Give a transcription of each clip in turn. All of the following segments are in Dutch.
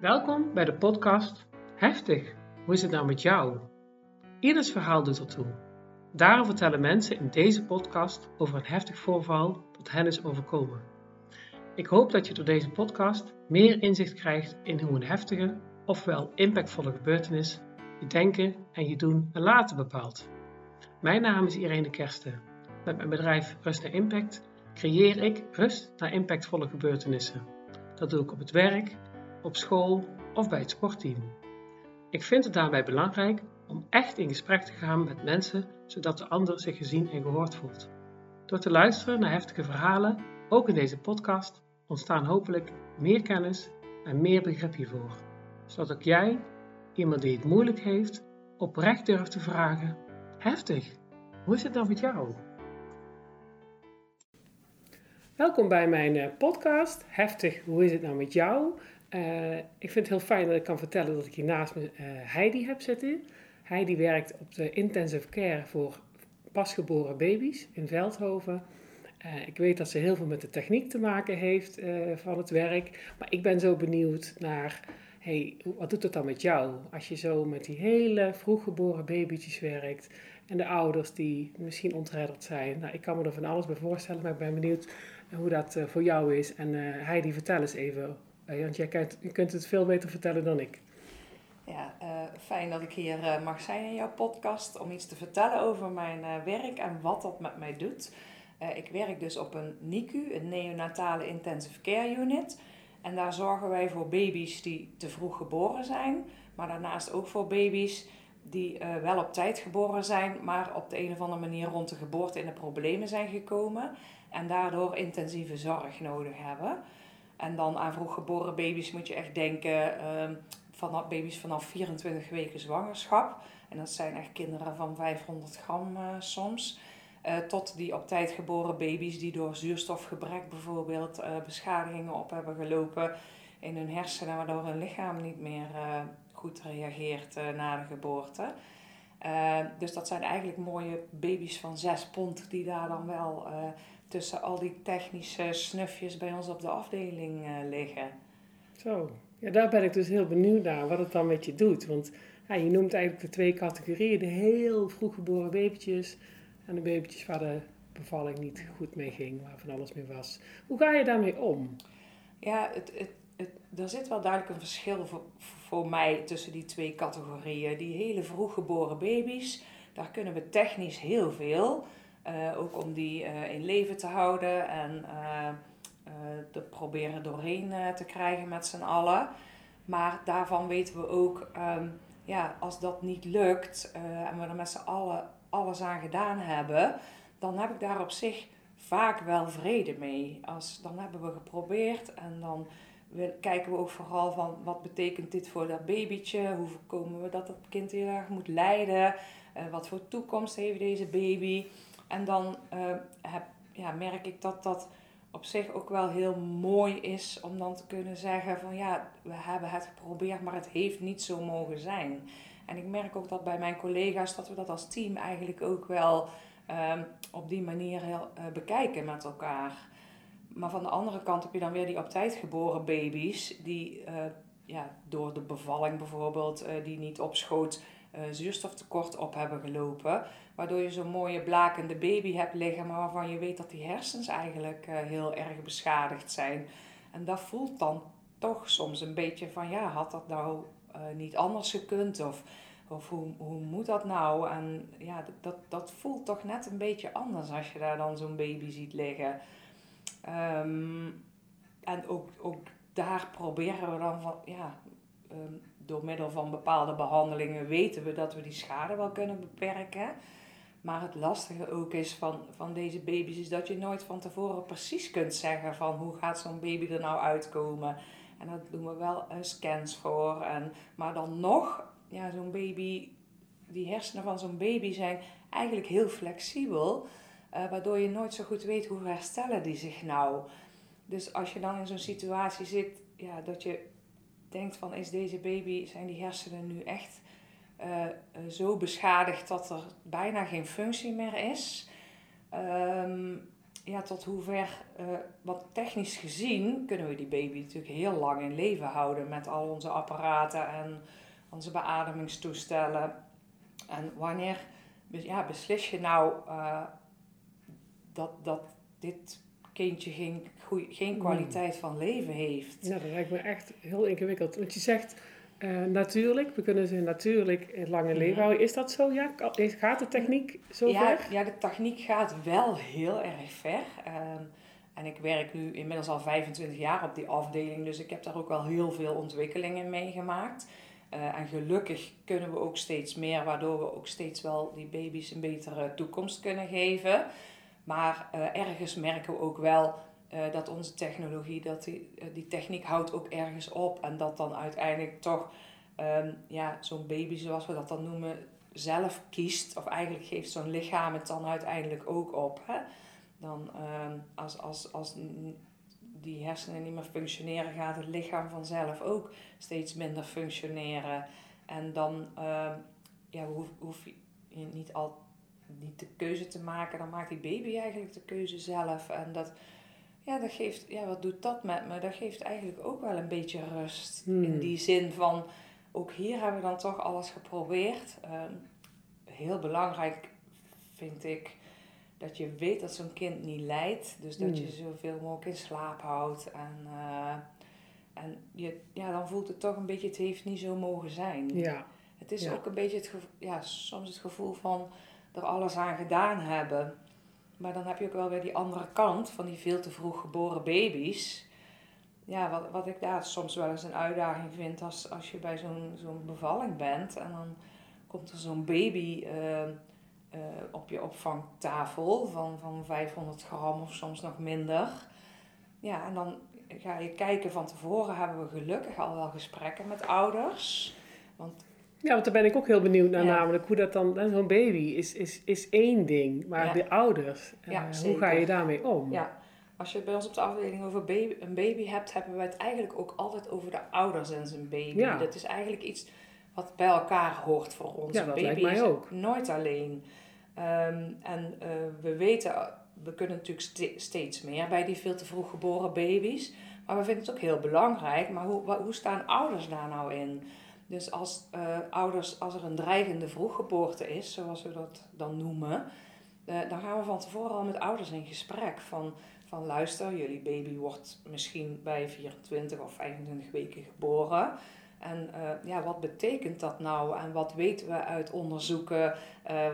Welkom bij de podcast Heftig, hoe is het nou met jou? Ieders verhaal doet ertoe. Daarom vertellen mensen in deze podcast over een heftig voorval dat hen is overkomen. Ik hoop dat je door deze podcast meer inzicht krijgt in hoe een heftige, ofwel impactvolle gebeurtenis je denken en je doen en laten bepaalt. Mijn naam is Irene Kersten. Met mijn bedrijf Rust naar Impact creëer ik rust naar impactvolle gebeurtenissen. Dat doe ik op het werk, op school of bij het sportteam. Ik vind het daarbij belangrijk om echt in gesprek te gaan met mensen, zodat de ander zich gezien en gehoord voelt. Door te luisteren naar heftige verhalen, ook in deze podcast, ontstaan hopelijk meer kennis en meer begrip hiervoor. Zodat ook jij, iemand die het moeilijk heeft, oprecht durft te vragen: Heftig, hoe is het dan met jou? Welkom bij mijn eh, podcast. Heftig, hoe is het nou met jou? Uh, ik vind het heel fijn dat ik kan vertellen dat ik hier naast me uh, Heidi heb zitten. Heidi werkt op de intensive care voor pasgeboren baby's in Veldhoven. Uh, ik weet dat ze heel veel met de techniek te maken heeft van het werk. Maar ik ben zo benieuwd naar, hey, wat doet het dan met jou? Als je zo met die hele vroeggeboren babytjes werkt en de ouders die misschien ontredderd zijn. Nou, ik kan me er van alles bij voorstellen, maar ik ben benieuwd hoe dat voor jou is. En Heidi, vertel eens even want jij kunt, je kunt het veel beter vertellen dan ik. Ja, uh, fijn dat ik hier uh, mag zijn in jouw podcast om iets te vertellen over mijn werk en wat dat met mij doet. ik werk dus op een NICU, een neonatale intensive care unit. En daar zorgen wij voor baby's die te vroeg geboren zijn, maar daarnaast ook voor baby's die wel op tijd geboren zijn, maar op de een of andere manier rond de geboorte in de problemen zijn gekomen en daardoor intensieve zorg nodig hebben. En dan aan vroeggeboren baby's moet je echt denken, uh, vanaf baby's vanaf 24 weken zwangerschap. En dat zijn echt kinderen van 500 gram uh, soms. Uh, tot die op tijd geboren baby's die door zuurstofgebrek bijvoorbeeld uh, beschadigingen op hebben gelopen in hun hersenen, waardoor hun lichaam niet meer goed reageert na de geboorte. dus dat zijn eigenlijk mooie baby's van 6 pond die daar dan wel tussen al die technische snufjes bij ons op de afdeling uh, liggen. Zo, ja, daar ben ik dus heel benieuwd naar wat het dan met je doet. Want ja, je noemt eigenlijk de twee categorieën: de heel vroeg geboren babytjes en de babytjes waar de bevalling niet goed mee ging, waar van alles mee was. Hoe ga je daarmee om? Ja, het, het, het, er zit wel duidelijk een verschil voor, voor mij tussen die twee categorieën. Die hele vroeg geboren baby's, daar kunnen we technisch heel veel. Uh, ook om die uh, in leven te houden en uh, te proberen doorheen te krijgen met z'n allen. Maar daarvan weten we ook, um, ja, als dat niet lukt en we er met z'n allen alles aan gedaan hebben, dan heb ik daar op zich vaak wel vrede mee. Als, dan hebben we geprobeerd en dan kijken we ook vooral van wat betekent dit voor dat babytje? Hoe voorkomen we dat dat kind heel erg moet lijden? wat voor toekomst heeft deze baby? En dan uh, heb, ja, merk ik dat dat op zich ook wel heel mooi is om dan te kunnen zeggen van ja, we hebben het geprobeerd, maar het heeft niet zo mogen zijn. En ik merk ook dat bij mijn collega's dat we dat als team eigenlijk ook wel um, op die manier heel, uh, bekijken met elkaar. Maar van de andere kant heb je dan weer die op tijd geboren baby's die uh, ja, door de bevalling bijvoorbeeld, die niet opschoot, zuurstoftekort op hebben gelopen. Waardoor je zo'n mooie blakende baby hebt liggen, maar waarvan je weet dat die hersens eigenlijk uh, heel erg beschadigd zijn. En dat voelt dan toch soms een beetje van, ja, had dat nou uh, niet anders gekund? Of, of hoe, hoe moet dat nou? En ja, dat, dat voelt toch net een beetje anders als je daar dan zo'n baby ziet liggen. Um, en ook, ook daar proberen we dan van, ja, um, door middel van bepaalde behandelingen weten we dat we die schade wel kunnen beperken. Maar het lastige ook is van, van deze baby's is dat je nooit van tevoren precies kunt zeggen van hoe gaat zo'n baby er nou uitkomen. En daar doen we wel uh, scans voor. En, maar dan nog, ja, zo'n baby, die hersenen van zo'n baby zijn eigenlijk heel flexibel. Uh, waardoor je nooit zo goed weet hoe herstellen die zich nou. Dus als je dan in zo'n situatie zit, ja, dat je denkt van is deze baby, zijn die hersenen nu echt uh, zo beschadigd dat er bijna geen functie meer is. Um, ja, tot hoever, uh, wat technisch gezien, kunnen we die baby natuurlijk heel lang in leven houden met al onze apparaten en onze beademingstoestellen. En wanneer ja, beslis je nou dat, dat dit kindje geen, goeie, geen hmm. kwaliteit van leven heeft? Ja, dat lijkt me echt heel ingewikkeld. Want je zegt uh, natuurlijk, we kunnen ze natuurlijk lang in leven houden. Is dat zo? Ja? Gaat de techniek zo ja, ver? Ja, de techniek gaat wel heel erg ver. Uh, en ik werk nu inmiddels al 25 jaar op die afdeling, dus ik heb daar ook wel heel veel ontwikkelingen meegemaakt. Uh, en gelukkig kunnen we ook steeds meer, waardoor we ook steeds wel die baby's een betere toekomst kunnen geven. Maar uh, ergens merken we ook wel uh, dat onze technologie, dat die, die techniek houdt ook ergens op. En dat dan uiteindelijk toch um, ja, zo'n baby, zoals we dat dan noemen, zelf kiest. Of eigenlijk geeft zo'n lichaam het dan uiteindelijk ook op. Hè? Dan um, als, als, als die hersenen niet meer functioneren, gaat het lichaam vanzelf ook steeds minder functioneren. En dan uh, ja, hoef, hoef je niet, al, niet de keuze te maken, dan maakt die baby eigenlijk de keuze zelf. En dat, ja, dat geeft, ja, wat doet dat met me? Dat geeft eigenlijk ook wel een beetje rust. In hmm. die zin van, ook hier hebben we dan toch alles geprobeerd. Uh, heel belangrijk vind ik dat je weet dat zo'n kind niet lijdt. Dus dat je hmm. zoveel mogelijk in slaap houdt. En, uh, en je, ja, dan voelt het toch een beetje, het heeft niet zo mogen zijn. Ja. Het is ook een beetje het gevoel, ja, soms het gevoel van er alles aan gedaan hebben. Maar dan heb je ook wel weer die andere kant van die veel te vroeg geboren baby's. Ja, wat, wat ik daar soms wel eens een uitdaging vind als, als je bij zo'n zo'n bevalling bent en dan komt er zo'n baby. Uh, uh, op je opvangtafel van, van 500 gram of soms nog minder. Ja, en dan ga je kijken van tevoren hebben we gelukkig al wel gesprekken met ouders. Want ja, want daar ben ik ook heel benieuwd naar, namelijk hoe dat dan, zo'n baby is, is, is één ding, maar de ouders, uh, hoe ga je daarmee om? Ja, als je bij ons op de afdeling over baby, een baby hebt, hebben we het eigenlijk ook altijd over de ouders en zijn baby. Dat is eigenlijk iets wat bij elkaar hoort voor ons. Ja, dat baby mij ook. nooit alleen. Um, en uh, we weten, we kunnen natuurlijk steeds meer bij die veel te vroeg geboren baby's. Maar we vinden het ook heel belangrijk. Maar hoe, hoe staan ouders daar nou in? Dus als uh, ouders, als er een dreigende vroeggeboorte is, zoals we dat dan noemen, uh, dan gaan we van tevoren al met ouders in gesprek. Van, van luister, jullie baby wordt misschien bij 24 of 25 weken geboren. En uh, ja, wat betekent dat nou? En wat weten we uit onderzoeken?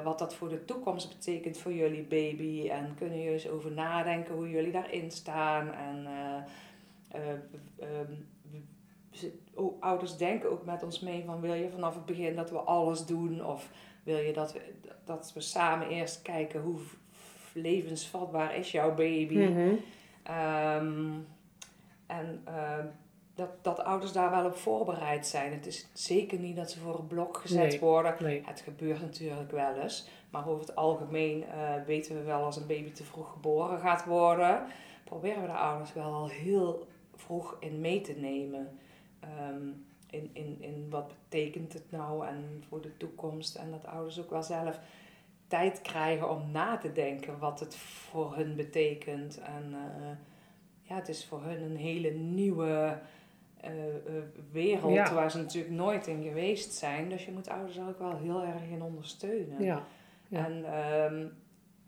Wat dat voor de toekomst betekent voor jullie baby? En kunnen jullie eens over nadenken hoe jullie daarin staan? En uh, oh, ouders denken ook met ons mee van wil je vanaf het begin dat we alles doen? Of wil je dat we, dat we samen eerst kijken hoe levensvatbaar is jouw baby? Mm -hmm. um, en dat, dat ouders daar wel op voorbereid zijn. Het is zeker niet dat ze voor een blok gezet worden. Het gebeurt natuurlijk wel eens. Maar over het algemeen uh, weten we wel als een baby te vroeg geboren gaat worden. Proberen we de ouders wel al heel vroeg in mee te nemen. Um, in, in, in wat betekent het nou en voor de toekomst. En dat ouders ook wel zelf tijd krijgen om na te denken wat het voor hun betekent. En uh, ja, het is voor hun een hele nieuwe uh, wereld waar ze natuurlijk nooit in geweest zijn. Dus je moet ouders er ook wel heel erg in ondersteunen. Ja. En um,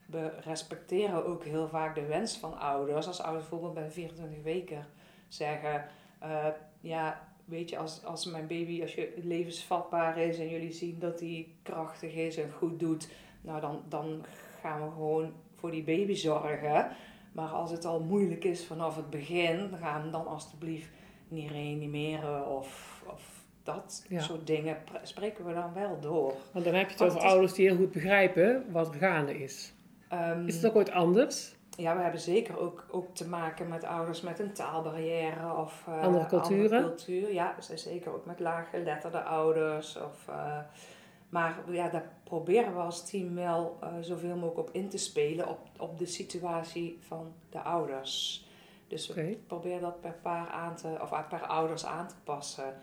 we respecteren ook heel vaak de wens van ouders. Als ouders bijvoorbeeld bij 24 weken zeggen: uh, Ja, weet je, als, als mijn baby, als je levensvatbaar is en jullie zien dat hij krachtig is en goed doet, nou dan, dan gaan we gewoon voor die baby zorgen. Maar als het al moeilijk is vanaf het begin, dan gaan we dan alstublieft niet reanimeren of, of dat soort dingen spreken we dan wel door. Want dan heb je het over ouders die heel goed begrijpen wat er gaande is. Um, is het ook ooit anders? Ja, we hebben zeker ook, ook te maken met ouders met een taalbarrière of uh, andere culturen. Andere cultuur. Ja, zeker ook met laaggeletterde ouders. Of, uh, maar ja, daar proberen we als team wel uh, zoveel mogelijk op in te spelen op, op de situatie van de ouders. Dus we proberen dat per paar aan te, of per ouders aan te passen.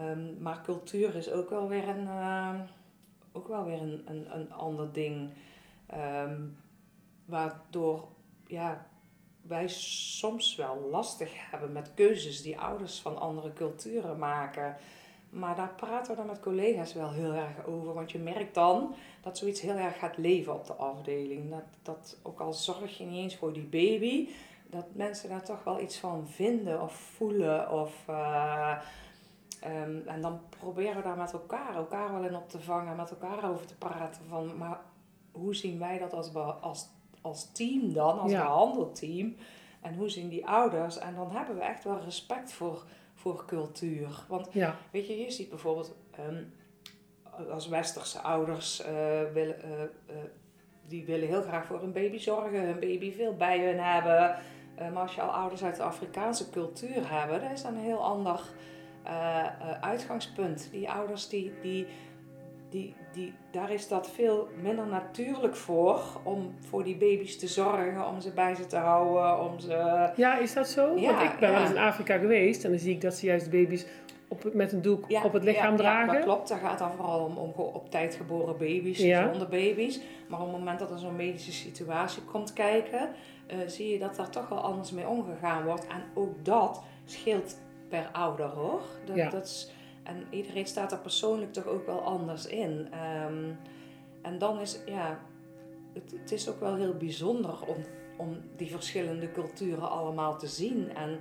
Um, maar cultuur is ook wel weer een, ook wel weer een, een, een ander ding. Um, waardoor ja, wij soms wel lastig hebben met keuzes die ouders van andere culturen maken. Maar daar praten we dan met collega's wel heel erg over. Want je merkt dan dat zoiets heel erg gaat leven op de afdeling. Dat, dat ook al zorg je niet eens voor die baby, dat mensen daar toch wel iets van vinden of voelen. Of, uh, um, en dan proberen we daar met elkaar, elkaar wel in op te vangen, met elkaar over te praten. Van, maar hoe zien wij dat als, als, als team dan, als ja. behandelteam? En hoe zien die ouders? En dan hebben we echt wel respect voor voor cultuur. Want weet je, je ziet bijvoorbeeld um, als westerse ouders uh, willen, uh, uh, die willen heel graag voor hun baby zorgen, hun baby veel bij hun hebben. maar als je al ouders uit de Afrikaanse cultuur hebben, dat is dan een heel ander uitgangspunt. Die ouders die, die, die, die, daar is dat veel minder natuurlijk voor om voor die baby's te zorgen, om ze bij ze te houden, om ze... Ja, is dat zo? Ja, Want ik ben wel eens in Afrika geweest en dan zie ik dat ze juist baby's op, met een doek op het lichaam dragen. Ja, dat klopt. Dat gaat dan vooral om, om op tijd geboren baby's, gezonde baby's. Maar op het moment dat er zo'n medische situatie komt kijken, uh, zie je dat daar toch wel anders mee omgegaan wordt. En ook dat scheelt per ouder hoor. Dat, dat is, en iedereen staat er persoonlijk toch ook wel anders in. Ehm, en dan is, ja, het, het, is ook wel heel bijzonder om, om die verschillende culturen allemaal te zien. En,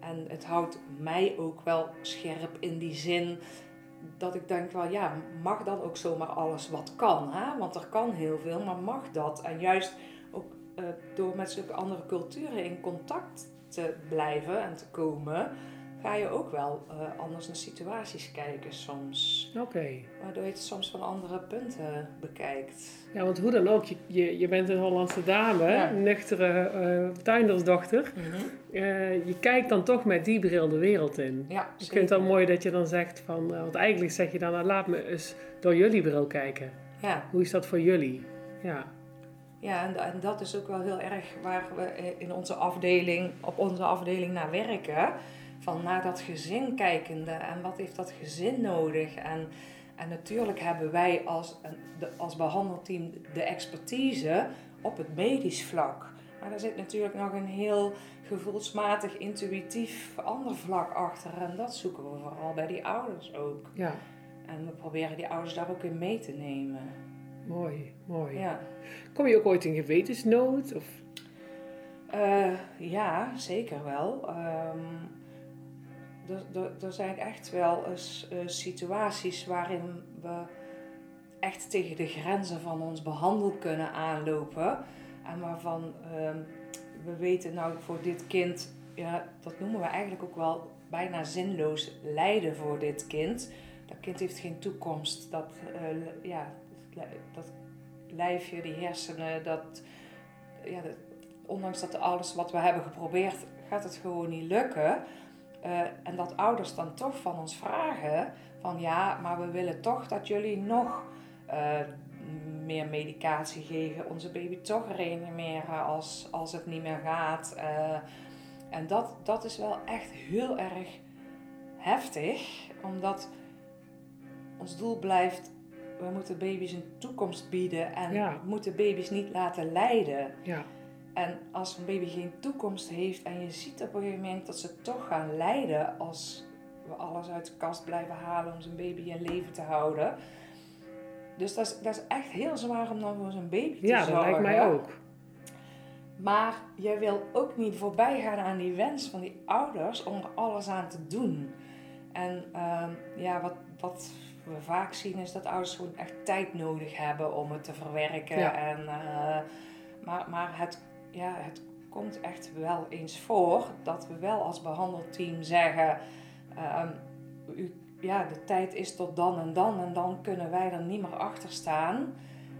en het houdt mij ook wel scherp in die zin dat ik denk wel, ja, mag dan ook zomaar alles wat kan? Hè? Want er kan heel veel, maar mag dat? En juist ook uh, door met zulke andere culturen in contact te blijven en te komen, ga je ook wel uh, anders naar situaties kijken soms. Oké. Waardoor je het soms van andere punten bekijkt. Ja, want hoe dan ook, je, je, je bent een Hollandse dame, ja. nuchtere uh, tuindersdochter. Mm -hmm. uh, je kijkt dan toch met die bril de wereld in. Ja, Ik vind het dan mooi dat je dan zegt van, want eigenlijk zeg je dan, nou, laat me eens door jullie bril kijken. Ja. Hoe is dat voor jullie? Ja. Ja, en, en dat is ook wel heel erg waar we in onze afdeling, op onze afdeling naar werken van naar dat gezin kijkende en wat heeft dat gezin nodig. En, en natuurlijk hebben wij als, als behandelteam de expertise op het medisch vlak. Maar er zit natuurlijk nog een heel gevoelsmatig, intuïtief ander vlak achter. En dat zoeken we vooral bij die ouders ook. Ja. En we proberen die ouders daar ook in mee te nemen. Mooi, mooi. Ja. Kom je ook ooit in gewetensnood? Of? Uh, ja, zeker wel. Um, er zijn echt wel uh, situaties waarin we echt tegen de grenzen van ons behandel kunnen aanlopen. En waarvan uh, we weten, nou voor dit kind, ja, dat noemen we eigenlijk ook wel bijna zinloos lijden voor dit kind. Dat kind heeft geen toekomst. Dat, uh, ja, dat lijfje, die hersenen, dat, ja, ondanks dat alles wat we hebben geprobeerd, gaat het gewoon niet lukken. Uh, en dat ouders dan toch van ons vragen van ja, maar we willen toch dat jullie nog uh, meer medicatie geven, onze baby toch reanimeren als, als het niet meer gaat. Uh, en dat, dat is wel echt heel erg heftig, omdat ons doel blijft, we moeten baby's een toekomst bieden en ja. moeten baby's niet laten lijden. Ja. En als een baby geen toekomst heeft en je ziet op een gegeven moment dat ze toch gaan lijden als we alles uit de kast blijven halen om zijn baby in leven te houden. Dus dat is, dat is echt heel zwaar om dan voor zijn baby te ja, zorgen. Ja, dat lijkt mij ook. Maar je wil ook niet voorbij gaan aan die wens van die ouders om er alles aan te doen. En uh, ja, wat, wat we vaak zien is dat ouders gewoon echt tijd nodig hebben om het te verwerken. Ja. En, uh, maar, maar het ja, het komt echt wel eens voor dat we wel als behandelteam zeggen: u, ja, de tijd is tot dan en dan en dan kunnen wij er niet meer achter staan.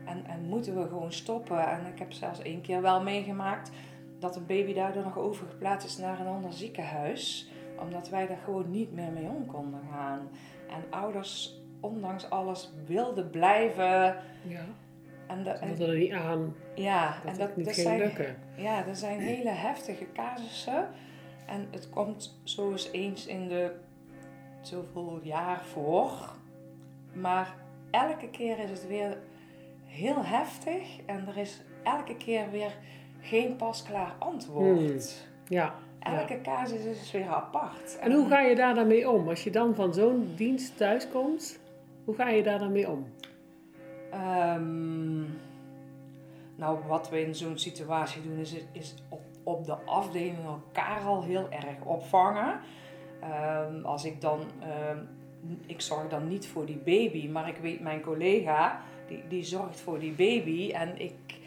En, en moeten we gewoon stoppen. En ik heb zelfs één keer wel meegemaakt dat een baby daardoor nog overgeplaatst is naar een ander ziekenhuis. Omdat wij daar gewoon niet meer mee om konden gaan. En ouders, ondanks alles, wilden blijven. Ja. En de, en, er niet aan. Ja, dat en dat, niet dat ging zijn, lukken. Ja, er zijn hele heftige casussen. En het komt zo eens eens in de zoveel jaar voor. Maar elke keer is het weer heel heftig. En er is elke keer weer geen pasklaar antwoord. Ja. Elke casus is weer apart. En hoe ga je daar dan mee om? Als je dan van zo'n dienst thuiskomt, hoe ga je daar dan mee om? Ehm, nou, wat we in zo'n situatie doen, is, is op, op de afdeling elkaar al heel erg opvangen. Ehm, als ik dan, ehm, ik zorg dan niet voor die baby, maar ik weet mijn collega, die, die zorgt voor die baby. En ik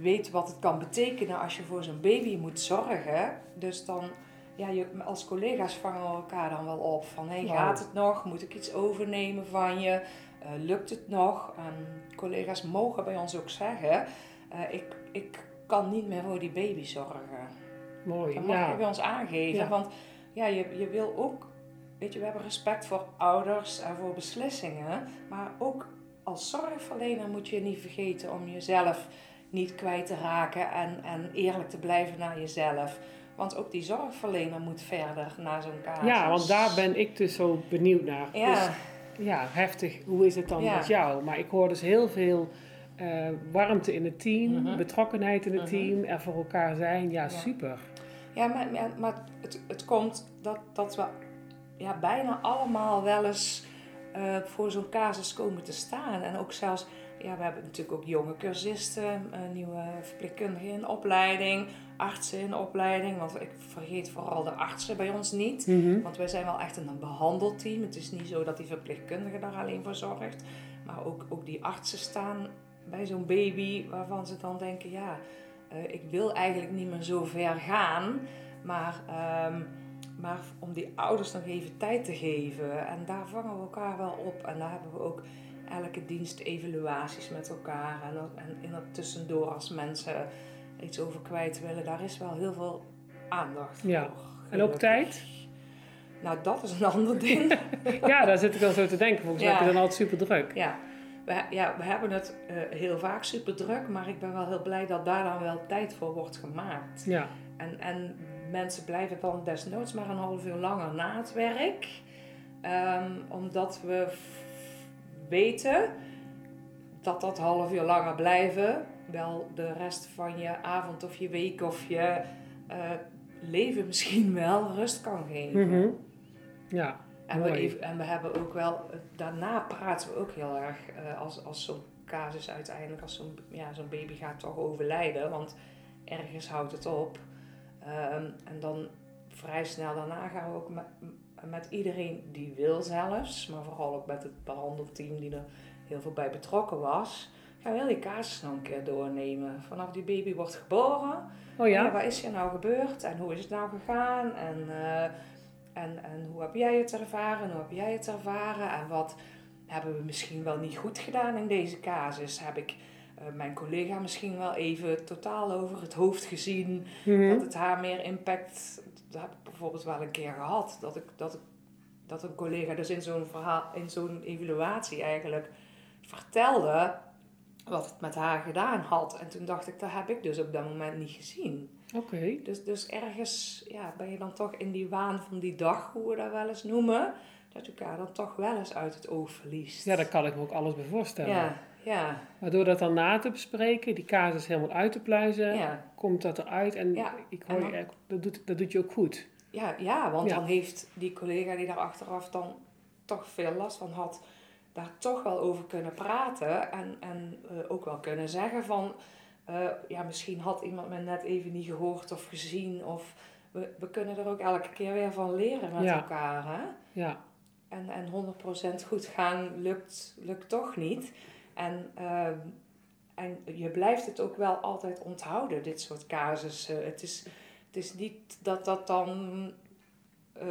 weet wat het kan betekenen als je voor zo'n baby moet zorgen. Dus dan, ja, je, als collega's vangen we elkaar dan wel op. Van, hey, gaat het nog? Moet ik iets overnemen van je? Uh, lukt het nog? En collega's mogen bij ons ook zeggen, uh, ik, ik kan niet meer voor die baby zorgen. Mooi, Dat mag je bij ons aangeven. Ja. Want ja, je, je wil ook, weet je, we hebben respect voor ouders en voor beslissingen. Maar ook als zorgverlener moet je niet vergeten om jezelf niet kwijt te raken en, en eerlijk te blijven naar jezelf. Want ook die zorgverlener moet verder naar zo'n casus. Ja, want daar ben ik dus zo benieuwd naar. Ja. Dus, ja, heftig. Hoe is het dan Ja. met jou? Maar ik hoor dus heel veel eh, warmte in het team, Mhm. betrokkenheid in het Mhm. team, er voor elkaar zijn. Ja, Ja. super. Ja, maar, maar, maar het, het komt dat, dat we ja, bijna allemaal wel eens eh, voor zo'n casus komen te staan. En ook zelfs, ja, we hebben natuurlijk ook jonge cursisten, eh, nieuwe verpleegkundigen in opleiding, artsen in opleiding. Want ik vergeet vooral de artsen bij ons niet. Mhm. Want wij zijn wel echt een behandelteam. Het is niet zo dat die verpleegkundige daar alleen voor zorgt. Maar ook, ook die artsen staan bij zo'n baby waarvan ze dan denken, ja, eh, ik wil eigenlijk niet meer zo ver gaan. Maar, ehm, maar om die ouders nog even tijd te geven. En daar vangen we elkaar wel op. En daar hebben we ook elke dienst evaluaties met elkaar. En, dat- en in dat tussendoor als mensen iets over kwijt willen, daar is wel heel veel aandacht Ja. voor. En ook tijd? Nou, dat is een ander ding. Ja, daar zit ik dan zo te denken. Volgens mij Ja. heb je dan altijd super druk. Ja, we, ja, we hebben het eh, heel vaak super druk, maar ik ben wel heel blij dat daar dan wel tijd voor wordt gemaakt. Ja. En, en mensen blijven dan desnoods maar een half uur langer na het werk, Ehm, omdat we weten dat dat half uur langer blijven wel de rest van je avond of je week of je eh, leven misschien wel rust kan geven. Mhm. Ja. En we, even, en we hebben ook wel, daarna praten we ook heel erg eh, als, als zo'n casus uiteindelijk, als zo'n ja, zo'n baby gaat toch overlijden, want ergens houdt het op. Ehm, en dan vrij snel daarna gaan we ook met, iedereen die wil zelfs, maar vooral ook met het behandelteam die er heel veel bij betrokken was, gaan we heel die casus nog een keer doornemen. Vanaf die baby wordt geboren, Oh ja? wat is er nou gebeurd en hoe is het nou gegaan? En, eh, en, en hoe heb jij het ervaren? Hoe heb jij het ervaren? En wat hebben we misschien wel niet goed gedaan in deze casus? Heb ik eh, mijn collega misschien wel even totaal over het hoofd gezien? Mhm. Dat het haar meer impact... Dat heb ik bijvoorbeeld wel een keer gehad. Dat, ik, dat, ik, dat een collega dus in zo'n verhaal, in zo'n evaluatie eigenlijk vertelde wat het met haar gedaan had. En toen dacht ik, dat heb ik dus op dat moment niet gezien. Oké. Dus, dus ergens ja, ben je dan toch in die waan van die dag, hoe we dat wel eens noemen, dat je elkaar dan toch wel eens uit het oog verliest. Ja, daar kan ik me ook alles bij voorstellen. ja, ja, Maar door dat dan na te bespreken, die casus helemaal uit te pluizen, ja. komt dat eruit. En Ja, ik en hoor dan- je, dat, doet, dat doet je ook goed. Ja, ja, want dan heeft die collega die daar achteraf dan toch veel last van had, daar toch wel over kunnen praten. En, en eh, ook wel kunnen zeggen van, eh, ja, misschien had iemand me net even niet gehoord of gezien. Of we, we kunnen er ook elke keer weer van leren met elkaar. Hè? Ja, En, en 100% goed gaan lukt, lukt toch niet. En, ehm, en je blijft het ook wel altijd onthouden, dit soort casussen. Het is, het is niet dat dat dan eh,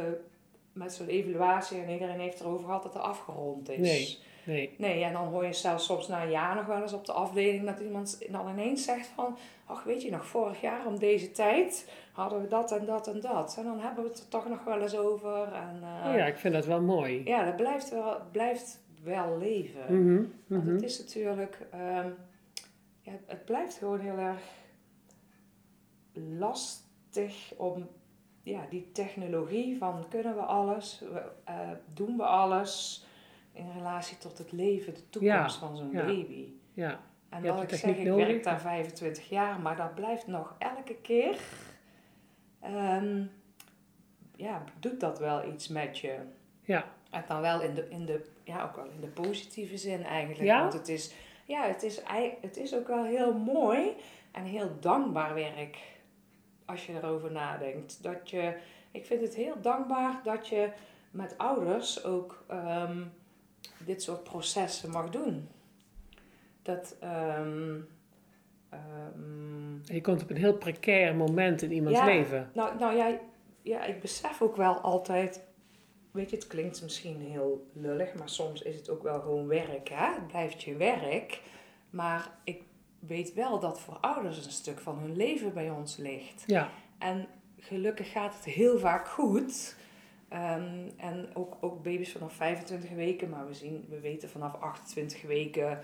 met zo'n evaluatie en iedereen heeft erover gehad dat het afgerond is. Nee. nee. Nee, en dan hoor je zelfs soms na een jaar nog wel eens op de afdeling dat iemand dan ineens zegt van, ach weet je nog, vorig jaar om deze tijd hadden we dat en dat en dat. En dan hebben we het er toch nog wel eens over. En, eh, Oh ja, ik vind dat wel mooi. ja, dat blijft wel, blijft wel leven. Mhm, Want mhm. het is natuurlijk, ehm, ja, het blijft gewoon heel erg lastig om ja, die technologie van kunnen we alles, eh, doen we alles in relatie tot het leven, de toekomst van zo'n ja. baby. Ja, En hebt ik zeg, ik nodig. werk daar 25 jaar, maar dat blijft nog elke keer. ehm, ja, doet dat wel iets met je. Ja. En dan wel in de, in de, ja, ook wel in de positieve zin eigenlijk. Ja? Want het is, ja, het is, het is ook wel heel mooi en heel dankbaar werk. Als je erover nadenkt. Dat je, ik vind het heel dankbaar dat je met ouders ook ehm, dit soort processen mag doen. Dat, ehm, Je komt op een heel precair moment in iemands Ja. leven. nou, nou ja, ja, ik besef ook wel altijd. Weet je, het klinkt misschien heel lullig, maar soms is het ook wel gewoon werk. Hè? Het blijft je werk. Maar ik weet wel dat voor ouders een stuk van hun leven bij ons ligt. Ja, En gelukkig gaat het heel vaak goed. Ehm, en ook, ook baby's vanaf 25 weken, maar we, zien, we weten vanaf 28 weken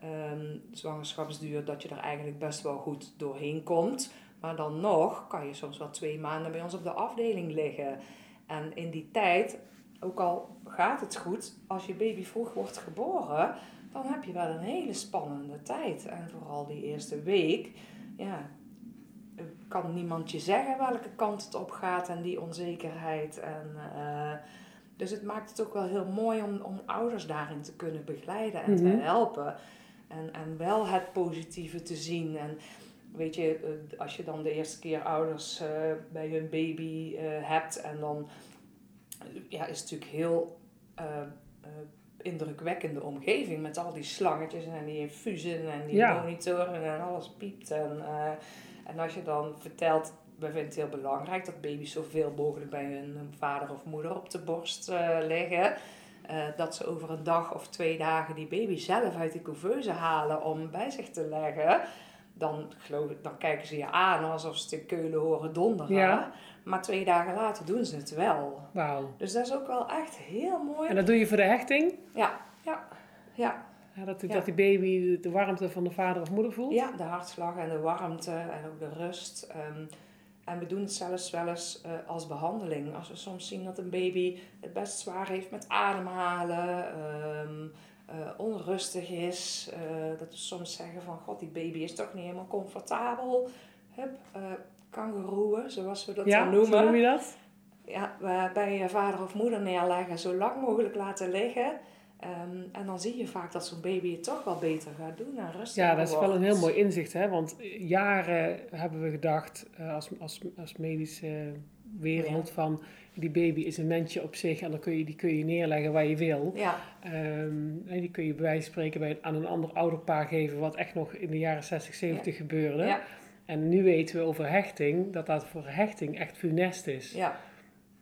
ehm, zwangerschapsduur dat je er eigenlijk best wel goed doorheen komt. Maar dan nog kan je soms wel twee maanden bij ons op de afdeling liggen. En in die tijd, ook al gaat het goed, als je baby vroeg wordt geboren, dan heb je wel een hele spannende tijd. En vooral die eerste week, ja, kan niemand je zeggen welke kant het op gaat en die onzekerheid. En, eh, dus het maakt het ook wel heel mooi om, om ouders daarin te kunnen begeleiden en te Mhm. helpen. En, en wel het positieve te zien. En weet je, eh, als je dan de eerste keer ouders eh, bij hun baby eh, hebt en dan ja, is het natuurlijk heel indrukwekkende omgeving met al die slangetjes en die infusen en die Ja. monitoren en alles piept. En, en als je dan vertelt, we vinden het heel belangrijk dat baby's zoveel mogelijk bij hun vader of moeder op de borst liggen. Dat ze over een dag of twee dagen die baby zelf uit die couveuse halen om bij zich te leggen. Dan, geloof ik, dan kijken ze je aan alsof ze in Keulen horen donderen. Ja. Maar twee dagen later doen ze het wel. wauw. Dus dat is ook wel echt heel mooi. En dat doe je voor de hechting? Ja, ja, ja. Ja, dat, Ja. dat die baby de warmte van de vader of moeder voelt? Ja, de hartslag en de warmte en ook de rust. Ehm, en we doen het zelfs wel eens eh, als behandeling. Als we soms zien dat een baby het best zwaar heeft met ademhalen, ehm, eh, onrustig is. eh, dat we soms zeggen van, god, die baby is toch niet helemaal comfortabel. Hup, kangeroeën, zoals we dat Ja, dan noemen. zo noem je dat? Ja, bij je vader of moeder neerleggen, zo lang mogelijk laten liggen. Ehm, en dan zie je vaak dat zo'n baby het toch wel beter gaat doen en rustiger Ja, dat is wel een heel mooi inzicht, hè? Want jaren hebben we gedacht, als, als, als medische wereld, van die baby is een mensje op zich en dan kun je, die kun je neerleggen waar je wil. Ja, Ehm, en die kun je bij wijze van spreken bij, aan een ander ouderpaar geven, wat echt nog in de jaren 60, 70 gebeurde. ja, En nu weten we over hechting, dat dat voor hechting echt funest is. ja,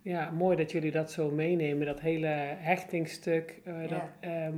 Ja, mooi dat jullie dat zo meenemen, dat hele hechtingstuk Ja. dat, ehm,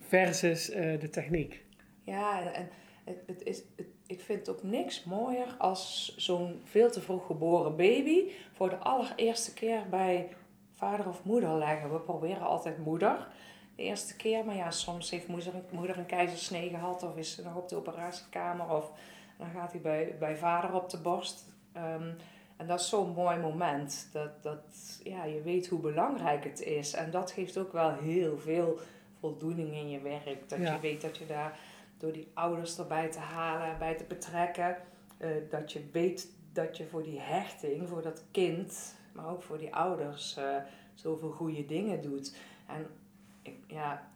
versus eh, de techniek. ja. En, en het, het is, het- ik vind ook niks mooier als zo'n veel te vroeg geboren baby voor de allereerste keer bij vader of moeder leggen. We proberen altijd moeder de eerste keer, maar ja, soms heeft moeder, moeder een keizersnee gehad of is ze nog op de operatiekamer of dan gaat hij bij, bij vader op de borst. Ehm, en dat is zo'n mooi moment. Dat, dat ja, je weet hoe belangrijk het is. En dat geeft ook wel heel veel voldoening in je werk. Dat Ja. je weet dat je daar door die ouders erbij te halen en bij te betrekken. eh, dat je weet dat je voor die hechting, voor dat kind, maar ook voor die ouders, eh, zoveel goede dingen doet. En ik, ja,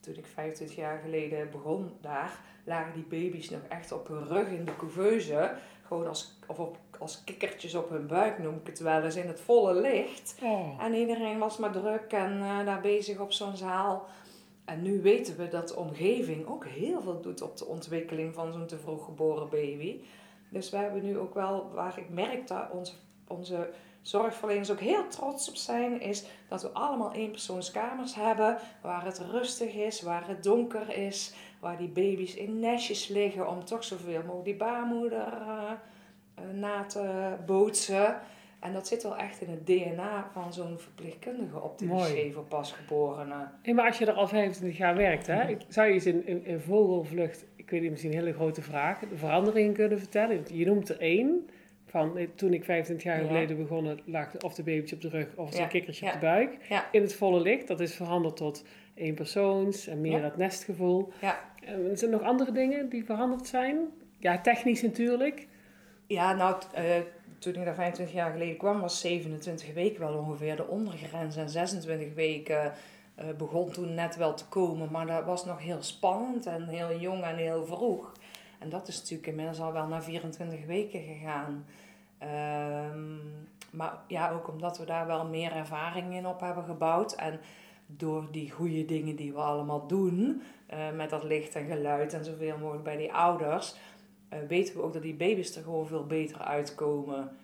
toen ik 25 jaar geleden begon daar, lagen die baby's nog echt op hun rug in de couveuse. Gewoon als, of op, als kikkertjes op hun buik noem ik het wel eens, in het volle licht. Oh. En iedereen was maar druk en eh, daar bezig op zo'n zaal. En nu weten we dat de omgeving ook heel veel doet op de ontwikkeling van zo'n te vroeg geboren baby. Dus we hebben nu ook wel, waar ik merk dat onze, onze zorgverleners ook heel trots op zijn, is dat we allemaal eenpersoonskamers hebben waar het rustig is, waar het donker is, waar die baby's in nestjes liggen om toch zoveel mogelijk die baarmoeder eh, eh, na te bootsen. En dat zit wel echt in het DNA van zo'n verpleegkundige op de Mooi. wc voor pasgeborenen. Hey, maar als je er al 25 jaar werkt, hè, ik- zou je eens in, in, in vogelvlucht, ik weet niet, misschien een hele grote vraag, de veranderingen kunnen vertellen? Je noemt er één, van eh, toen ik 25 jaar Ja. geleden begonnen, lag of de babytje op de rug of Ja, zijn kikkertje ja. op de buik. In het volle licht, dat is veranderd tot eenpersoons en meer het nestgevoel. Ja. En er zijn nog andere dingen die veranderd zijn? Ja, technisch natuurlijk. Ja, nou, eh, toen ik daar 25 jaar geleden kwam, was 27 weken wel ongeveer de ondergrens. En 26 weken eh, begon toen net wel te komen. Maar dat was nog heel spannend en heel jong en heel vroeg. En dat is natuurlijk inmiddels al wel naar 24 weken gegaan. Ehm, maar ja, ook omdat we daar wel meer ervaring in op hebben gebouwd. En door die goede dingen die we allemaal doen, eh, met dat licht en geluid en zoveel mogelijk bij die ouders, weten we ook dat die baby's er gewoon veel beter uitkomen.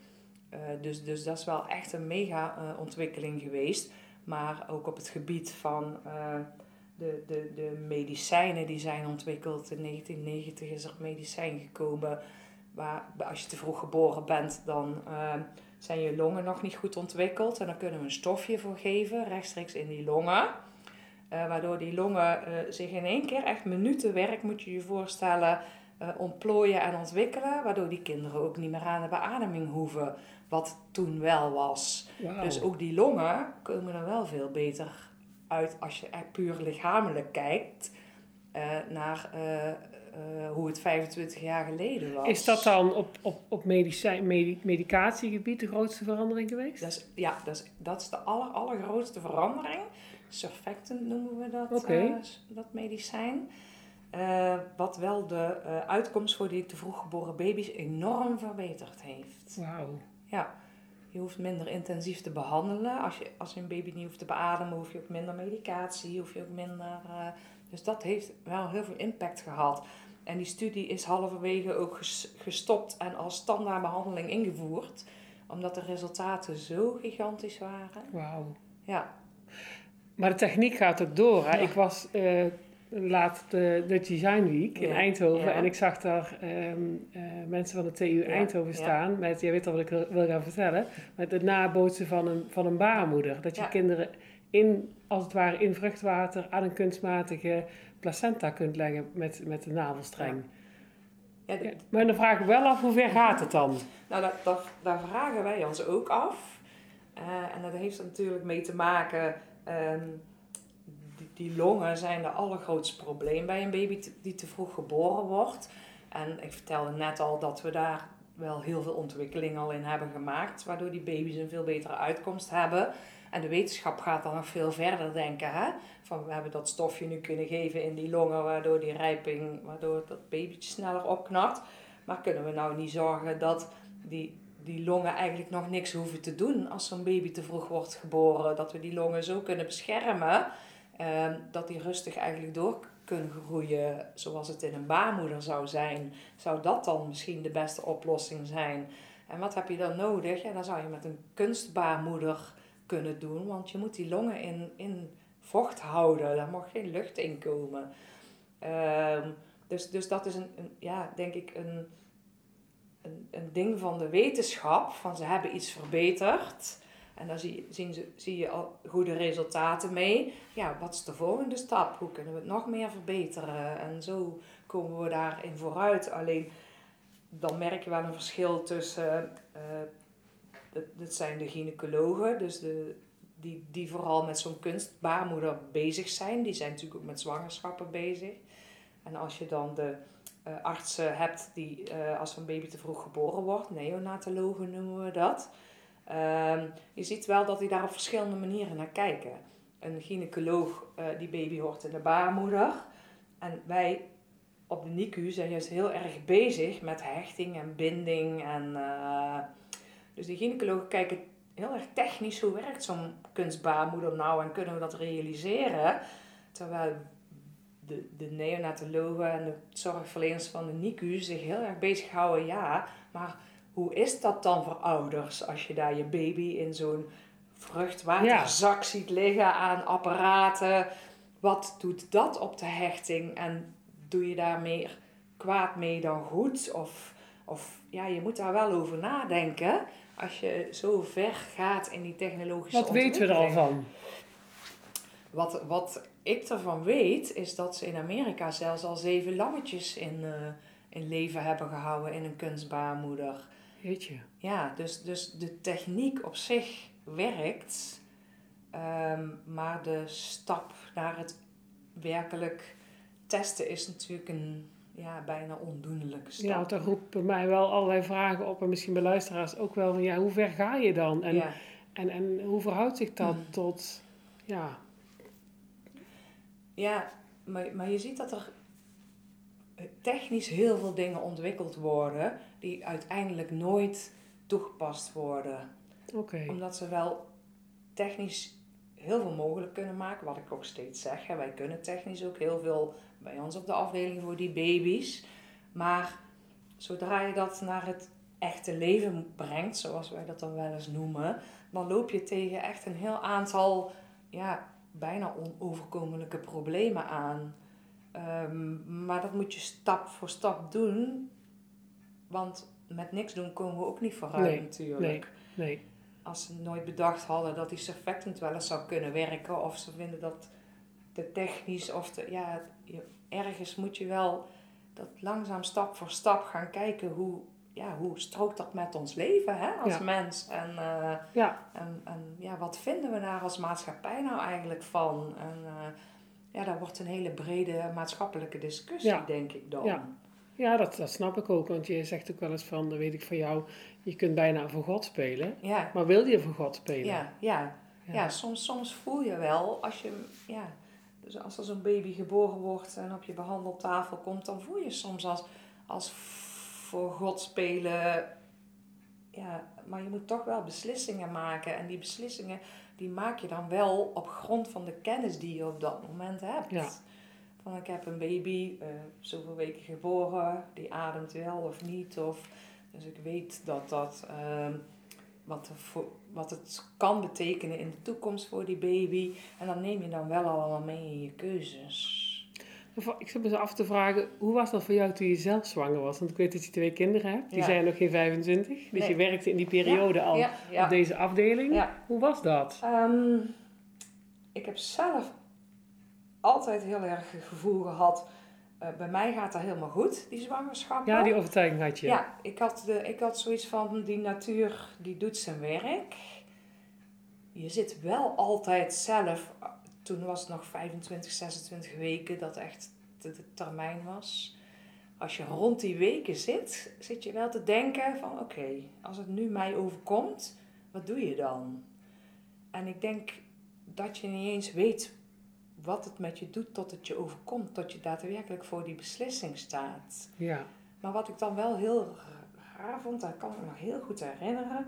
Eh, dus, dus dat is wel echt een mega eh, ontwikkeling geweest. Maar ook op het gebied van eh, de, de, de medicijnen die zijn ontwikkeld. In 1990 is er medicijn gekomen. Waar als je te vroeg geboren bent, dan eh, zijn je longen nog niet goed ontwikkeld. En dan kunnen we een stofje voor geven, rechtstreeks in die longen. Eh, waardoor die longen eh, zich in één keer, echt minuten werk moet je je voorstellen, eh, ontplooien en ontwikkelen. Waardoor die kinderen ook niet meer aan de beademing hoeven. Wat toen wel was. Dus ook die longen komen er wel veel beter uit als je puur lichamelijk kijkt eh, naar eh, hoe het 25 jaar geleden was. Is dat dan op, op, op medicijn, medi- medicatiegebied de grootste verandering geweest? Dat is, ja, dat is, dat is de aller, allergrootste verandering. Surfactant noemen we dat, dat medicijn. Eh, wat wel de eh, uitkomst voor die te vroeg geboren baby's enorm verbeterd heeft. Wauw. Ja, je hoeft minder intensief te behandelen. Als je, als je een baby niet hoeft te beademen, hoef je ook minder medicatie, hoef je ook minder... eh, dus dat heeft wel heel veel impact gehad. En die studie is halverwege ook ges- gestopt en als standaardbehandeling ingevoerd. Omdat de resultaten zo gigantisch waren. Wauw. Ja, Maar de techniek gaat ook door. Hè? Ja. Ik was laat de, de Design Week in Ja, Eindhoven ja. en ik zag daar ehm, eh, mensen van de TU Eindhoven ja. staan met, je weet al wat ik wil, gaan vertellen, met het nabootsen van een, van een baarmoeder. Dat je kinderen in, als het ware in vruchtwater aan een kunstmatige placenta kunt leggen met, met de navelstreng. Maar dan vraag ik wel af, hoe ver gaat het dan? Nou, dat, dat, daar vragen wij ons ook af. Eh, en dat heeft er natuurlijk mee te maken. ehm, die, longen zijn de allergrootste probleem bij een baby die te vroeg geboren wordt. En ik vertelde net al dat we daar wel heel veel ontwikkeling al in hebben gemaakt. Waardoor die baby's een veel betere uitkomst hebben. En de wetenschap gaat dan nog veel verder denken. Hè? Van we hebben dat stofje nu kunnen geven in die longen. Waardoor die rijping, waardoor dat babytje sneller opknapt. Maar kunnen we nou niet zorgen dat die, die longen eigenlijk nog niks hoeven te doen als zo'n baby te vroeg wordt geboren? Dat we die longen zo kunnen beschermen dat die rustig eigenlijk door kunnen groeien zoals het in een baarmoeder zou zijn. Zou dat dan misschien de beste oplossing zijn? En wat heb je dan nodig? Ja, dan zou je met een kunstbaarmoeder kunnen doen, want je moet die longen in, in vocht houden. Daar mag geen lucht in komen. Ehm, dus, dus dat is een, een ja, denk ik een, een, een ding van de wetenschap. Van ze hebben iets verbeterd. En daar zie, zien ze, zie je al goede resultaten mee. Ja, wat is de volgende stap? Hoe kunnen we het nog meer verbeteren? En zo komen we daarin vooruit. Alleen dan merk je wel een verschil tussen. eh dat, dat zijn de gynaecologen, dus de, die, die vooral met zo'n kunstbaarmoeder bezig zijn. Die zijn natuurlijk ook met zwangerschappen bezig. En als je dan de eh, artsen hebt die eh, als een baby te vroeg geboren wordt, neonatologen noemen we dat. Ehm, je ziet wel dat die daar op verschillende manieren naar kijken. Een gynaecoloog, eh, die baby hoort in de baarmoeder. En wij op de NICU zijn juist heel erg bezig met hechting en binding. En, eh, dus die gynaecologen kijken heel erg technisch hoe werkt zo'n kunstbaarmoeder nou en kunnen we dat realiseren. Terwijl de, de neonatologen en de zorgverleners van de NICU zich heel erg bezighouden, ja, maar hoe is dat dan voor ouders als je daar je baby in zo'n vruchtwaterzak ziet liggen aan apparaten? Wat doet dat op de hechting en doe je daar meer kwaad mee dan goed? Of, of ja, je moet daar wel over nadenken als je zo ver gaat in die technologische Wat weten we er al van? Wat, wat ik ervan weet, is dat ze in Amerika zelfs al zeven lammetjes in, eh, in leven hebben gehouden in een kunstbaarmoeder. Jeetje. Ja, dus, dus de techniek op zich werkt, ehm, maar de stap naar het werkelijk testen is natuurlijk een ja, bijna ondoenlijke stap. Ja, want dat roept bij mij wel allerlei vragen op en misschien bij luisteraars ook wel van ja, hoe ver ga je dan? En, ja. en, en hoe verhoudt zich dat Mm. tot, ja, Ja, maar, maar je ziet dat er technisch heel veel dingen ontwikkeld worden die uiteindelijk nooit toegepast worden. Omdat ze wel technisch heel veel mogelijk kunnen maken, wat ik ook steeds zeg. Hè. Wij kunnen technisch ook heel veel bij ons op de afdeling voor die baby's. Maar zodra je dat naar het echte leven brengt, zoals wij dat dan wel eens noemen, dan loop je tegen echt een heel aantal ja, bijna onoverkomelijke problemen aan. Ehm, maar dat moet je stap voor stap doen, want met niks doen komen we ook niet vooruit Nee, natuurlijk Nee, als ze nooit bedacht hadden dat die surfactant wel eens zou kunnen werken. Of ze vinden dat de technisch of de, ja, ergens moet je wel dat langzaam stap voor stap gaan kijken hoe, ja, hoe strookt dat met ons leven hè, als Ja. mens. En, eh, ja, en, en ja, wat vinden we daar als maatschappij nou eigenlijk van? En eh, ja, daar wordt een hele brede maatschappelijke discussie, Ja. denk ik dan. Ja. Ja dat, dat snap ik ook. Want je zegt ook wel eens van, dat weet ik van jou, je kunt bijna voor God spelen. ja. Maar wil je voor God spelen? Ja, ja. Ja. ja. soms, soms voel je wel als je, ja, dus als er zo'n baby geboren wordt en op je behandeltafel komt, dan voel je soms als, als voor God spelen, ja, maar je moet toch wel beslissingen maken en die beslissingen die maak je dan wel op grond van de kennis die je op dat moment hebt. Ja. Van ik heb een baby, eh, zoveel weken geboren, die ademt wel of niet. Of, dus ik weet dat dat, ehm, wat, voor, wat het kan betekenen in de toekomst voor die baby. En dan neem je dan wel allemaal mee in je keuzes. Ik zit me af te vragen, hoe was dat voor jou toen je zelf zwanger was? Want ik weet dat je twee kinderen hebt, die Ja. zijn nog geen 25. Dus Nee. je werkte in die periode al Ja, op deze afdeling. Hoe was dat? Ehm, ik heb zelf altijd heel erg het gevoel gehad, eh, bij mij gaat dat helemaal goed, die zwangerschap. Ja, die overtuiging had je. Ja, ik had, de, ik had zoiets van, die natuur die doet zijn werk. Je zit wel altijd zelf, toen was het nog 25, 26 weken, dat echt de, de termijn was. Als je rond die weken zit, zit je wel te denken van oké, als het nu mij overkomt, wat doe je dan? En ik denk dat je niet eens weet wat het met je doet tot het je overkomt, tot je daadwerkelijk voor die beslissing staat. Ja. Maar wat ik dan wel heel raar vond, dat kan ik me nog heel goed herinneren.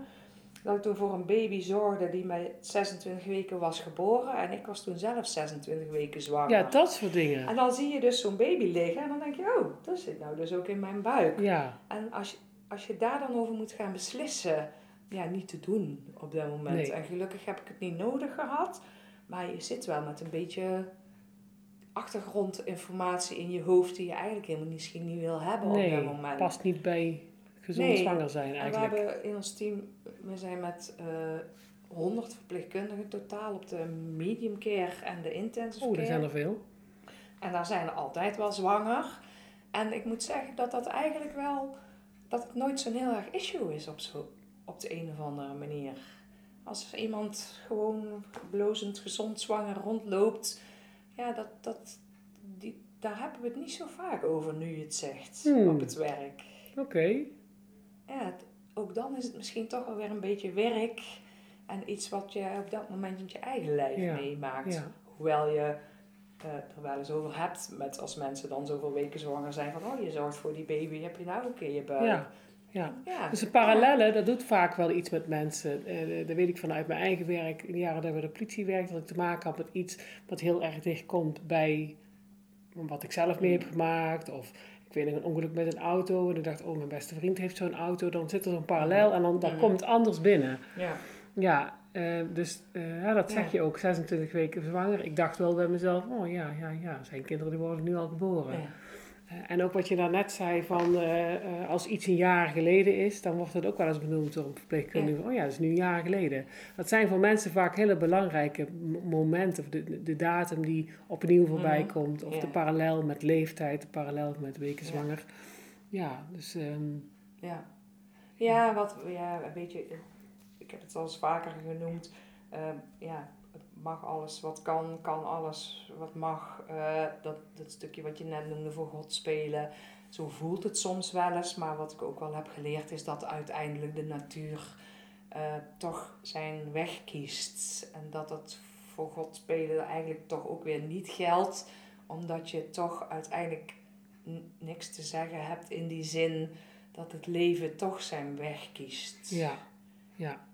Dat ik toen voor een baby zorgde die met 26 weken was geboren. En ik was toen zelf 26 weken zwanger. ja, dat soort dingen. En dan zie je dus zo'n baby liggen en dan denk je, oh, dat zit nou dus ook in mijn buik. Ja, En als je, als je daar dan over moet gaan beslissen, ja, niet te doen op dat moment. Nee. En gelukkig heb ik het niet nodig gehad. Maar je zit wel met een beetje achtergrondinformatie in je hoofd die je eigenlijk helemaal misschien niet wil hebben op dat moment. past niet bij gezond Nee. zwanger zijn En we eigenlijk. hebben in ons team, we zijn met eh 100 verpleegkundigen totaal op de medium care en de intensive Oh, er care. zijn er veel. En daar zijn er altijd wel zwanger. En ik moet zeggen dat dat eigenlijk wel, dat het nooit zo'n heel erg issue is op, zo, op de een of andere manier. Als er iemand gewoon blozend gezond zwanger rondloopt, ja, dat, dat, die, daar hebben we het niet zo vaak over nu je het zegt Hmm. op het werk. Oké. Ja, het- ook dan is het misschien toch wel weer een beetje werk en iets wat je op dat moment in je eigen lijf Ja, meemaakt. Ja. Hoewel je eh, er wel eens over hebt met als mensen dan zoveel weken zwanger zijn van oh je zorgt voor die baby, heb je nou ook in je buik? Ja. Ja. Ja. Dus een parallelle, dat doet vaak wel iets met mensen. Eh, dat weet ik vanuit mijn eigen werk. In de jaren dat we de politie werkte, dat ik te maken had met iets wat heel erg dicht komt bij wat ik zelf mee heb gemaakt. Of ik weet nog een ongeluk met een auto. En ik dacht, oh, mijn beste vriend heeft zo'n auto. Dan zit er zo'n parallel en dan, dan komt het anders binnen. ja. Ja, eh, dus eh, ja, dat zeg Ja. je ook. 26 weken zwanger. Ik dacht wel bij mezelf, oh ja, ja, ja. Zijn kinderen die worden nu al geboren. Ja. Eh, En ook wat je daarnet zei van eh, eh, als iets een jaar geleden is, dan wordt het ook wel eens benoemd door een verpleegkundige. Oh ja, dat is nu een jaar geleden. Dat zijn voor mensen vaak hele belangrijke momenten. Of de, de- datum die opnieuw voorbij Mhm. komt. Of Ja. de parallel met leeftijd, de parallel met weken zwanger. Ja, dus ehm, Ja. Ja, wat, ja, weet je, ik heb het al eens vaker genoemd. Ehm, ja, mag alles wat kan, kan alles wat mag. Eh, dat, dat stukje wat je net noemde voor God spelen. Zo voelt het soms wel eens, maar wat ik ook wel heb geleerd is dat uiteindelijk de natuur uh, toch zijn weg kiest. En dat het voor God spelen eigenlijk toch ook weer niet geldt, omdat je toch uiteindelijk niks te zeggen hebt in die zin dat het leven toch zijn weg kiest. Ja, ja.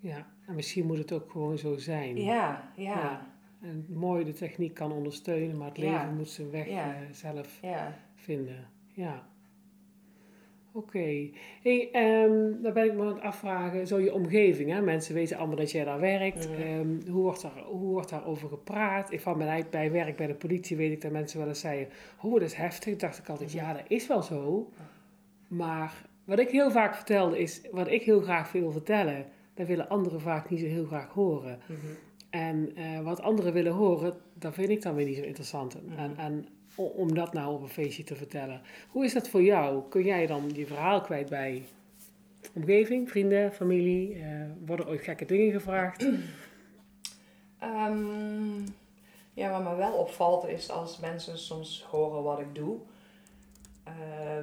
Ja, en misschien moet het ook gewoon zo zijn. Ja, ja. ja. En mooi de techniek kan ondersteunen, maar het leven moet zijn weg uh, zelf vinden. Ja. Oké. Hey, um, dan ben ik me aan het afvragen, zo je omgeving, hè? mensen weten allemaal dat jij daar werkt. Ehm, hoe, wordt daar, hoe wordt daarover gepraat? Ik van mijn bij werk bij de politie weet ik dat mensen wel eens zeiden, oh dat is heftig. dacht ik altijd, ja dat is wel zo. Maar wat ik heel vaak vertelde is, wat ik heel graag wil vertellen, dat willen anderen vaak niet zo heel graag horen. Mhm. En uh, wat anderen willen horen, dat vind ik dan weer niet zo interessant. Mhm. En, en om dat nou op een feestje te vertellen. Hoe is dat voor jou? Kun jij dan je verhaal kwijt bij omgeving, vrienden, familie? Uh, worden ooit gekke dingen gevraagd? Um, ja, wat me wel opvalt is als mensen soms horen wat ik doe.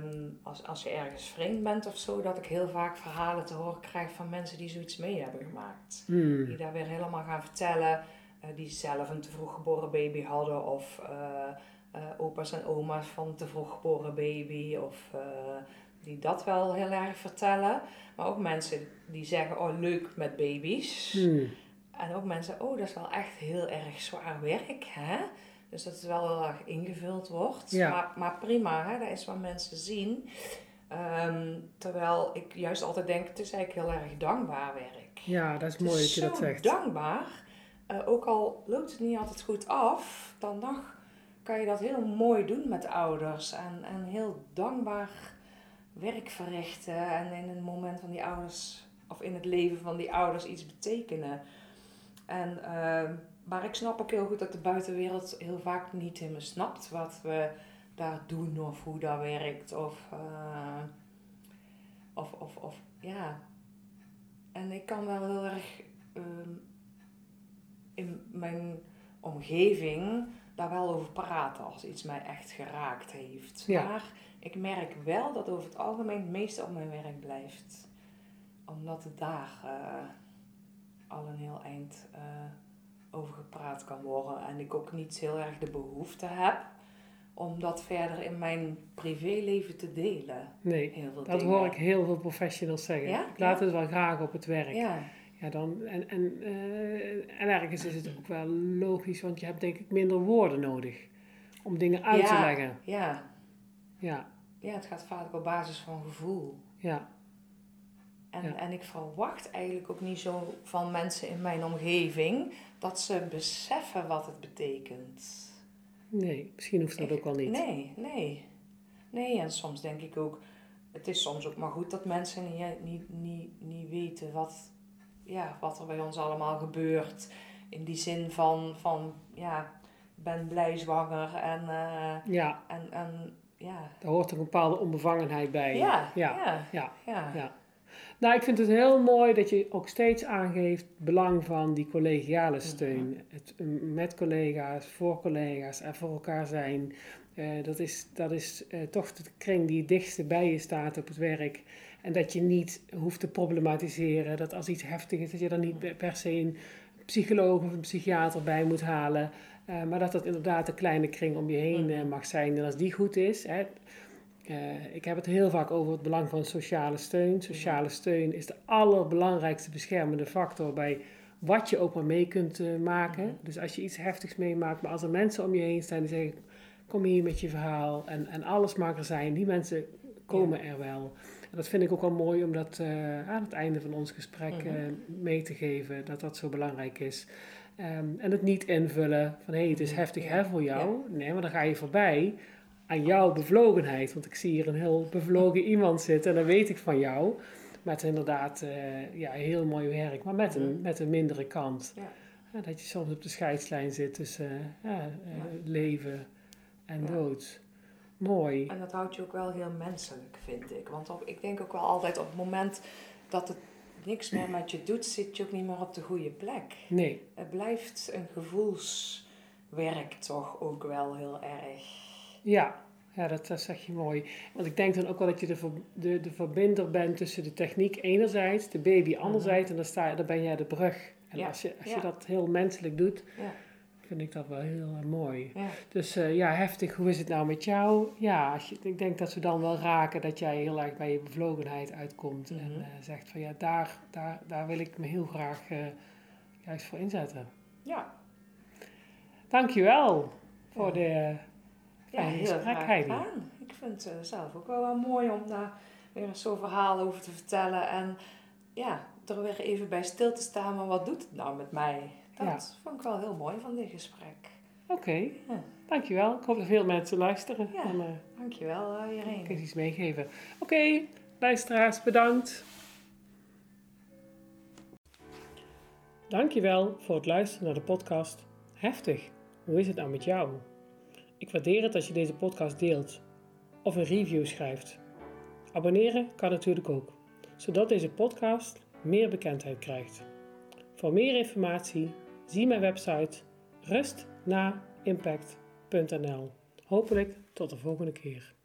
Um, als, als je ergens vreemd bent of zo, dat ik heel vaak verhalen te horen krijg van mensen die zoiets mee hebben gemaakt. Hmm. Die daar weer helemaal gaan vertellen, uh, die zelf een te vroeg geboren baby hadden of uh, uh, opa's en oma's van te vroeg geboren baby of die dat wel heel erg vertellen. Maar ook mensen die zeggen, oh leuk met baby's. Hmm. En ook mensen, oh dat is wel echt heel erg zwaar werk, hè? Dus dat het wel heel erg ingevuld wordt. Ja. Maar, maar prima, hè? dat is wat mensen zien. Ehm, terwijl ik juist altijd denk, het is eigenlijk heel erg dankbaar werk. Ja, dat is mooi dat je dat zegt. dankbaar. Uh, ook al loopt het niet altijd goed af, dan nog kan je dat heel mooi doen met ouders. En, en heel dankbaar werk verrichten. En in het moment van die ouders, of in het leven van die ouders iets betekenen. En... Uh, maar ik snap ook heel goed dat de buitenwereld heel vaak niet helemaal snapt wat we daar doen of hoe dat werkt. Of, uh, of, of, of ja. En ik kan wel heel erg um, in mijn omgeving daar wel over praten als iets mij echt geraakt heeft. Ja. Maar ik merk wel dat over het algemeen het meeste op mijn werk blijft. Omdat het daar uh, al een heel eind. Uh, over gepraat kan worden. En ik ook niet heel erg de behoefte heb om dat verder in mijn privéleven te delen. Nee, dat hoor ik heel veel professionals zeggen. Ja? Ik laat het wel graag op het werk. Ja. Ja, dan, en, en, uh, en ergens is het ook wel logisch, want je hebt denk ik minder woorden nodig om dingen uit te leggen. Ja. Ja. Ja, het gaat vaak op basis van gevoel. Ja. En, en ik verwacht eigenlijk ook niet zo van mensen in mijn omgeving dat ze beseffen wat het betekent. Nee, misschien hoeft dat ook wel niet. Nee, nee. Nee, en soms denk ik ook, het is soms ook maar goed dat mensen niet, niet, niet, niet weten wat, ja, wat er bij ons allemaal gebeurt. In die zin van, van ja, ben blij zwanger en, uh, ja. en, en ja. Daar hoort een bepaalde onbevangenheid bij. Ja, ja, ja. ja. ja. Nou, ik vind het heel mooi dat je ook steeds aangeeft het belang van die collegiale steun. Het, met collega's, voor collega's en voor elkaar zijn. Uh, dat is, dat is uh, toch de kring die het dichtste bij je staat op het werk. En dat je niet hoeft te problematiseren. Dat als iets heftig is, dat je dan niet per se een psycholoog of een psychiater bij moet halen. Uh, maar dat dat inderdaad een kleine kring om je heen mag zijn. En als die goed is, hè, uh, ik heb het heel vaak over het belang van sociale steun. Sociale steun is de allerbelangrijkste beschermende factor bij wat je ook maar mee kunt uh, maken. Mhm. Dus als je iets heftigs meemaakt, maar als er mensen om je heen staan die zeggen: Kom hier met je verhaal en, en alles mag er zijn, die mensen komen er wel. En dat vind ik ook wel mooi om dat uh, aan het einde van ons gesprek mhm. mee te geven, dat dat zo belangrijk is. Um, en het niet invullen van hé, hey, het is heftig hè, voor jou. Nee, maar dan ga je voorbij aan jouw bevlogenheid. Want ik zie hier een heel bevlogen iemand zitten en dat weet ik van jou. Met inderdaad uh, ja, heel mooi werk, maar met een, mhm. met een mindere kant. Ja. dat je soms op de scheidslijn zit tussen uh, leven en dood. Mooi. En dat houdt je ook wel heel menselijk, vind ik. Want op, ik denk ook wel altijd op het moment dat het niks meer met je doet, zit je ook niet meer op de goede plek. Nee. Het blijft een gevoelswerk toch ook wel heel erg. Ja, ja dat, dat zeg je mooi. Want ik denk dan ook wel dat je de, ver- de, de verbinder bent tussen de techniek enerzijds, de baby anderzijds, en dan, sta, dan ben jij de brug. En Ja, als, je, als ja. je dat heel menselijk doet, Ja. vind ik dat wel heel eh, mooi. Dus eh, ja, heftig, hoe is het nou met jou? Ja, als je, ik denk dat we dan wel raken dat jij heel erg bij je bevlogenheid uitkomt. En Mhm. eh, zegt van ja, daar, daar, daar wil ik me heel graag juist voor inzetten. Ja, Dankjewel voor de ja fijne heel Heidi. Ik vind het eh, zelf ook wel, wel mooi om daar weer eens zo'n verhaal over te vertellen. En ja, er weer even bij stil te staan, maar wat doet het nou met mij? Dat vond ik wel heel mooi van dit gesprek. Oké, Ja. dankjewel. Ik hoop dat veel mensen luisteren Ja. en eh Dankjewel, uh, ik Irene. kan iets meegeven. Oké, luisteraars, bedankt. Dankjewel voor het luisteren naar de podcast Heftig, hoe is het nou met jou? Ik waardeer het als je deze podcast deelt of een review schrijft. Abonneren kan natuurlijk ook, zodat deze podcast meer bekendheid krijgt. Voor meer informatie zie mijn website rustnaimpact.nl. Hopelijk tot de volgende keer.